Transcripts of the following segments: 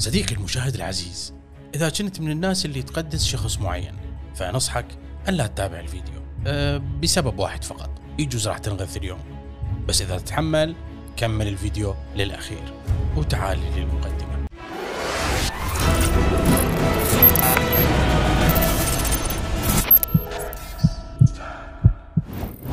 صديقي المشاهد العزيز إذا كنت من الناس اللي تقدس شخص معين فنصحك أن لا تتابع الفيديو أه بسبب واحد فقط يجوز راح تنغث اليوم. بس إذا تتحمل كمل الفيديو للأخير وتعال للمقدمة.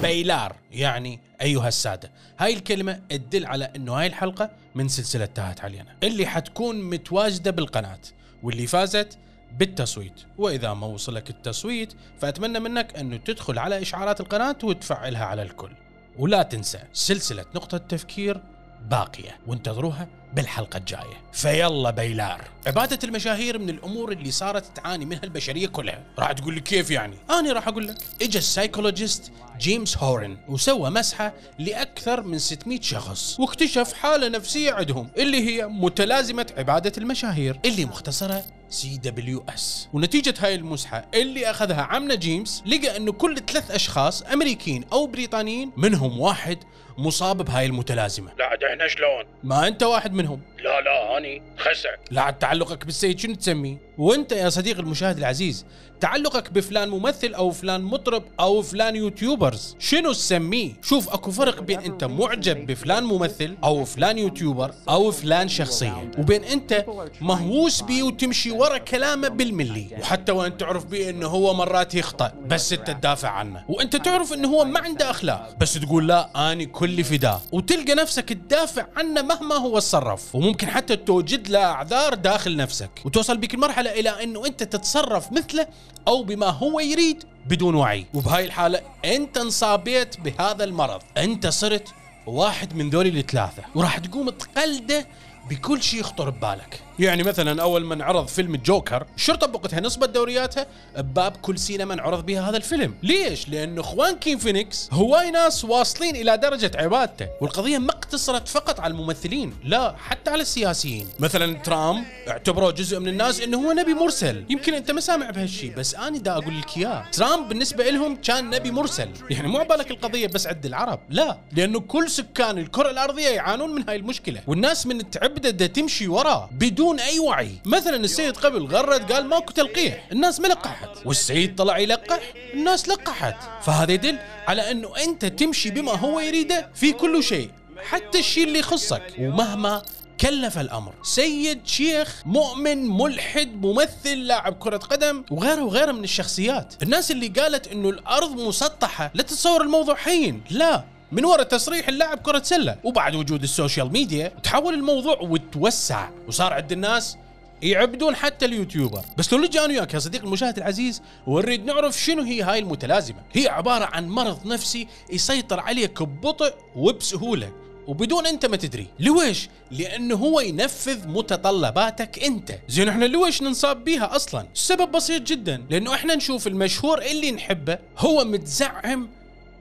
بيلار يعني أيها السادة. هاي الكلمة تدل على إنه هاي الحلقة من سلسلة تاهت علينا اللي حتكون متواجدة بالقناة واللي فازت بالتصويت. وإذا ما وصلك التصويت فأتمنى منك انه تدخل على إشعارات القناة وتفعلها على الكل. ولا تنسى سلسلة نقطة تفكير باقية وانتظروها بالحلقة الجاية. فيلا بينا. عبادة المشاهير من الأمور اللي صارت تعاني منها البشرية كلها. راح تقول لي كيف يعني؟ أنا راح أقول لك. اجى ال psychologist جيمس هورن وسوى مسحة لأكثر من 600 شخص واكتشف حالة نفسية عندهم اللي هي متلازمة عبادة المشاهير اللي مختصرة CWS. ونتيجة هاي المسحة اللي أخذها عمنا جيمس لقى إنه كل ثلاث أشخاص أمريكيين أو بريطانيين منهم واحد مصاب بهاي المتلازمة لا إحنا شلون؟ ما أنت واحد منهم لا لا اني خسع لا عاد تعلقك بالسيد شنو تسميه؟ وانت يا صديقي المشاهد العزيز تعلقك بفلان ممثل أو فلان مطرب أو فلان YouTubers شنو تسميه؟ شوف أكو فرق بين أنت معجب بفلان ممثل أو فلان YouTuber أو فلان شخصيه وبين أنت مهووس بيه وتمشي ورا كلامه بالملي. وحتى وأن تعرف بيه إنه هو مرات يخطأ بس أنت تدافع عنه. وأنت تعرف إنه هو ما عنده أخلاق بس تقول لا اني كلي فداه وتلقى نفسك تدافع عنه مهما هو تصرف وممكن حتى توجد له أعذار داخل نفسك وتوصل بك المرحلة إلى إنه أنت تتصرف مثله أو بما هو يريد بدون وعي. وبهاي الحالة أنت انصابيت بهذا المرض. أنت صرت واحد من ذولي الثلاثه وراح تقوم تقلده بكل شيء يخطر ببالك. يعني مثلا أول ما انعرض فيلم الجوكر الشرطه بوقتها نصبت دورياتها بباب كل سينما انعرض بها هذا الفيلم. ليش؟ لأنه خواكين فينيكس هواي ناس واصلين إلى درجة عبادته والقضية ما اقتصرت فقط على الممثلين لا حتى على السياسيين. مثلا ترامب اعتبروه جزء من الناس إنه هو نبي مرسل. يمكن أنت ما سامع بهالشيء بس أنا دا أقول لك إياه. ترامب بالنسبة لهم كان نبي مرسل. يعني مو بالك القضية بس عند العرب لا. لأنه كل سكان الكرة الأرضية يعانون من هاي المشكلة. والناس من تعبده دا تمشي وراه بدون أي وعي. مثلا السيد قبل غرد قال ماكو تلقيح الناس ما لقحت. والسيد طلع يلقح الناس لقحت. فهذا يدل على أنه أنت تمشي بما هو يريده في كل شيء حتى الشيء اللي يخصك. ومهما كلف الأمر. سيد شيخ مؤمن ملحد ممثل لاعب كرة قدم وغيره وغيره من الشخصيات. الناس اللي قالت أنه الأرض مسطحة لا تتصور الموضوع حين. لا. من وراء تصريح اللاعب كرة سلة. وبعد وجود ال social media تحول الموضوع وتوسع. وصار عند الناس يعبدون حتى ال YouTuber. بس لو نجي أنا وياك يا صديقي المشاهد العزيز ونريد نعرف شنو هي هاي المتلازمة. هي عبارة عن مرض نفسي يسيطر عليك ببطء وبسهولة. وبدون أنت ما تدري. لويش؟ لأنه هو ينفذ متطلباتك أنت. زين إحنا لويش ننصاب بيها أصلا؟ السبب بسيط جدا. لأنه إحنا نشوف المشهور اللي نحبه هو متزعم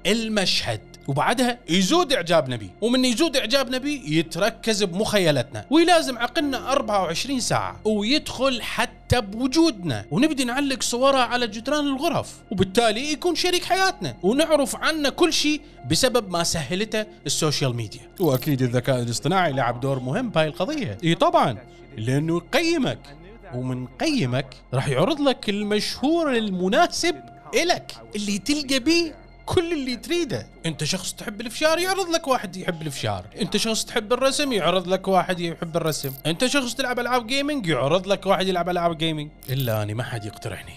المشهد. وبعدها يزود اعجابنا بيه ومن يزود اعجابنا بيه يتركز بمخيلتنا. ويلازم عقلنا 24 ساعة ويدخل حتى بوجودنا. ونبدي نعلق صوره على جدران الغرف. وبالتالي يكون شريك حياتنا. ونعرف عنه كل شيء بسبب ما سهلته ال social media. وأكيد الذكاء الاصطناعي لعب دور مهم بهاي القضية. إي طبعا لأنه يقيمك. ومن قيمك راح يعرض لك المشهور المناسب إلك اللي تلقى بيه كل اللي تريده. انت شخص تحب الافشار يعرض لك واحد يحب الافشار. انت شخص تحب الرسم يعرض لك واحد يحب الرسم. انت شخص تلعب ألعاب gaming يعرض لك واحد يلعب ألعاب gaming إلا أني ما حد يقترحني.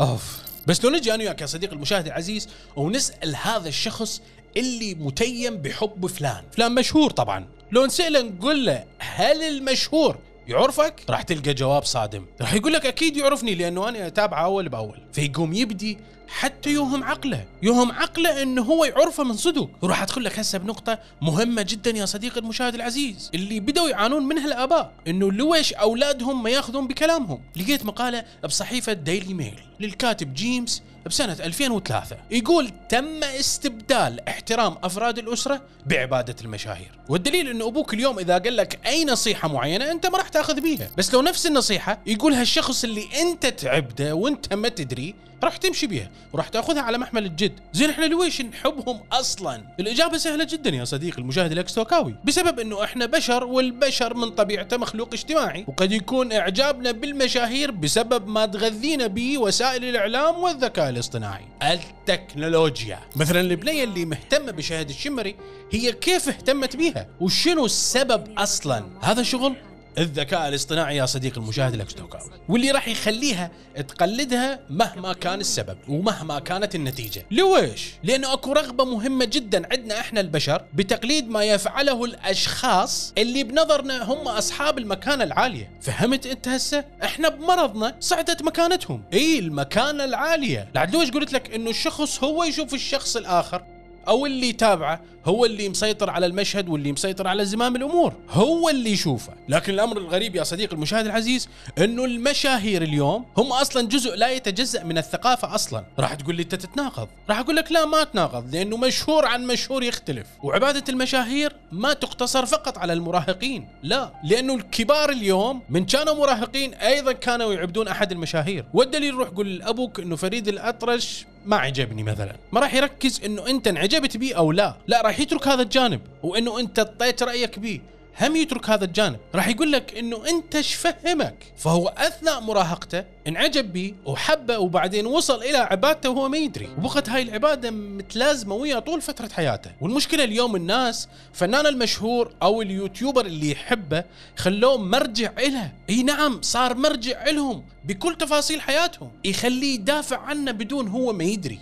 أوف. بس لو نجي أنا وياك يا صديقي المشاهد العزيز ونسأل هذا الشخص اللي متيم بحب فلان. فلان مشهور طبعا. لو نسأله نقول له هل المشهور يعرفك؟ راح تلقى جواب صادم. راح يقول لك أكيد يعرفني لأنه أنا أتابعه أول بأول. فيقوم يبدي حتى يوهم عقله. يوهم عقله إنه هو يعرفه من صدق. وراح أدخل لك هسه بنقطة مهمة جدا يا صديقي المشاهد العزيز. اللي بدوا يعانون منها الآباء. إنه لويش أولادهم ما يأخذون بكلامهم. لقيت مقالة بصحيفة ديلي ميل للكاتب جيمس بسنة 2003 يقول تم استبدال احترام أفراد الأسرة بعبادة المشاهير. والدليل أن أبوك اليوم إذا قال لك أي نصيحة معينة أنت ما راح تأخذ بيها. بس لو نفس النصيحة يقولها الشخص اللي أنت تعبده وأنت ما تدري راح تمشي بيها وراح تاخذها على محمل الجد. زين إحنا لويش نحبهم أصلا؟ الإجابة سهلة جدا يا صديقي المشاهد الإكستوكاوي. بسبب إنه إحنا بشر والبشر من طبيعته مخلوق اجتماعي وقد يكون إعجابنا بالمشاهير بسبب ما تغذينا به وسائل الإعلام والذكاء الاصطناعي. التكنولوجيا. مثلا البنية اللي مهتمة بشهد الشمري هي كيف اهتمت بيها وشنو السبب أصلا؟ هذا شغل الذكاء الاصطناعي يا صديق المشاهد الاكستوكاوي واللي راح يخليها تقلدها مهما كان السبب ومهما كانت النتيجة. لويش؟ لأنه أكو رغبة مهمة جدا عندنا إحنا البشر بتقليد ما يفعله الأشخاص اللي بنظرنا هم أصحاب المكانة العالية. فهمت أنت هسه؟ إحنا بمرضنا صعدت مكانتهم. إي المكانة العالية. لعد لويش قلت لك إنه الشخص هو يشوف الشخص الآخر؟ أو اللي يتابعه هو اللي مسيطر على المشهد واللي مسيطر على زمام الأمور. هو اللي يشوفه. لكن الأمر الغريب يا صديقي المشاهد العزيز إنه المشاهير اليوم هم أصلا جزء لا يتجزأ من الثقافة أصلا. راح تقول لي أنت تتناقض. راح أقول لك لا ما تناقض لأنه مشهور عن مشهور يختلف. وعبادة المشاهير ما تقتصر فقط على المراهقين لا. لأنه الكبار اليوم من كانوا مراهقين أيضا كانوا يعبدون أحد المشاهير. والدليل روح قول لابوك إنه فريد الأطرش ما عجبني مثلا. ما راح يركز إنه أنت انعجبت بيه أو لا. لا راح يترك هذا الجانب. وإنه أنت اعطيت رأيك بيه. هم يترك هذا الجانب. راح يقول لك إنه أنت إيش فهمك؟ فهو أثناء مراهقته انعجب بيه وحبه وبعدين وصل إلى عبادته وهو ما يدري. وبقت هاي العبادة متلازمة وياه طول فترة حياته. والمشكلة اليوم الناس فنان المشهور أو اليوتيوبر اللي يحبه خلوه مرجع إله إي نعم صار مرجع لهم بكل تفاصيل حياتهم. يخليه يدافع عنه بدون هو ما يدري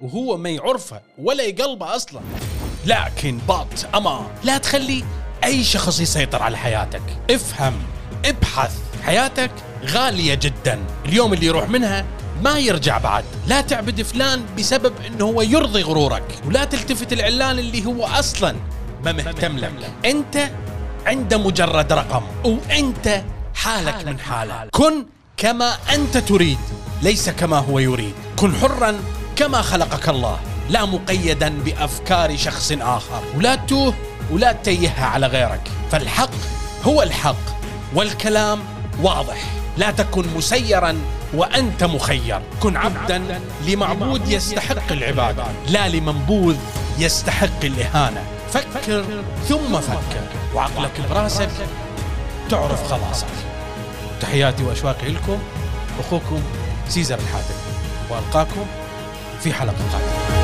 وهو ما يعرفه ولا يقلبه أصلا. لكن بط أمان. لا تخلي أي شخص يسيطر على حياتك. افهم ابحث. حياتك غالية جدا. اليوم اللي يروح منها ما يرجع بعد. لا تعبد فلان بسبب إنه هو يرضي غرورك. ولا تلتفت العلان اللي هو أصلا ما مهتم لك. أنت عنده مجرد رقم وأنت حالك من حاله كن كما أنت تريد ليس كما هو يريد. كن حرا كما خلقك الله لا مقيدا بأفكار شخص آخر. ولا تتوه ولا تتيهها على غيرك. فالحق هو الحق والكلام واضح. لا تكن مسيرا وأنت مخير. كن عبدا لمعبود يستحق العبادة لا لمنبوذ يستحق الإهانة. فكر ثم فكر. وعقلك براسك تعرف خلاصك. تحياتي وأشواقي لكم. أخوكم سيزر الحاتم. وألقاكم في حلقة قادمة.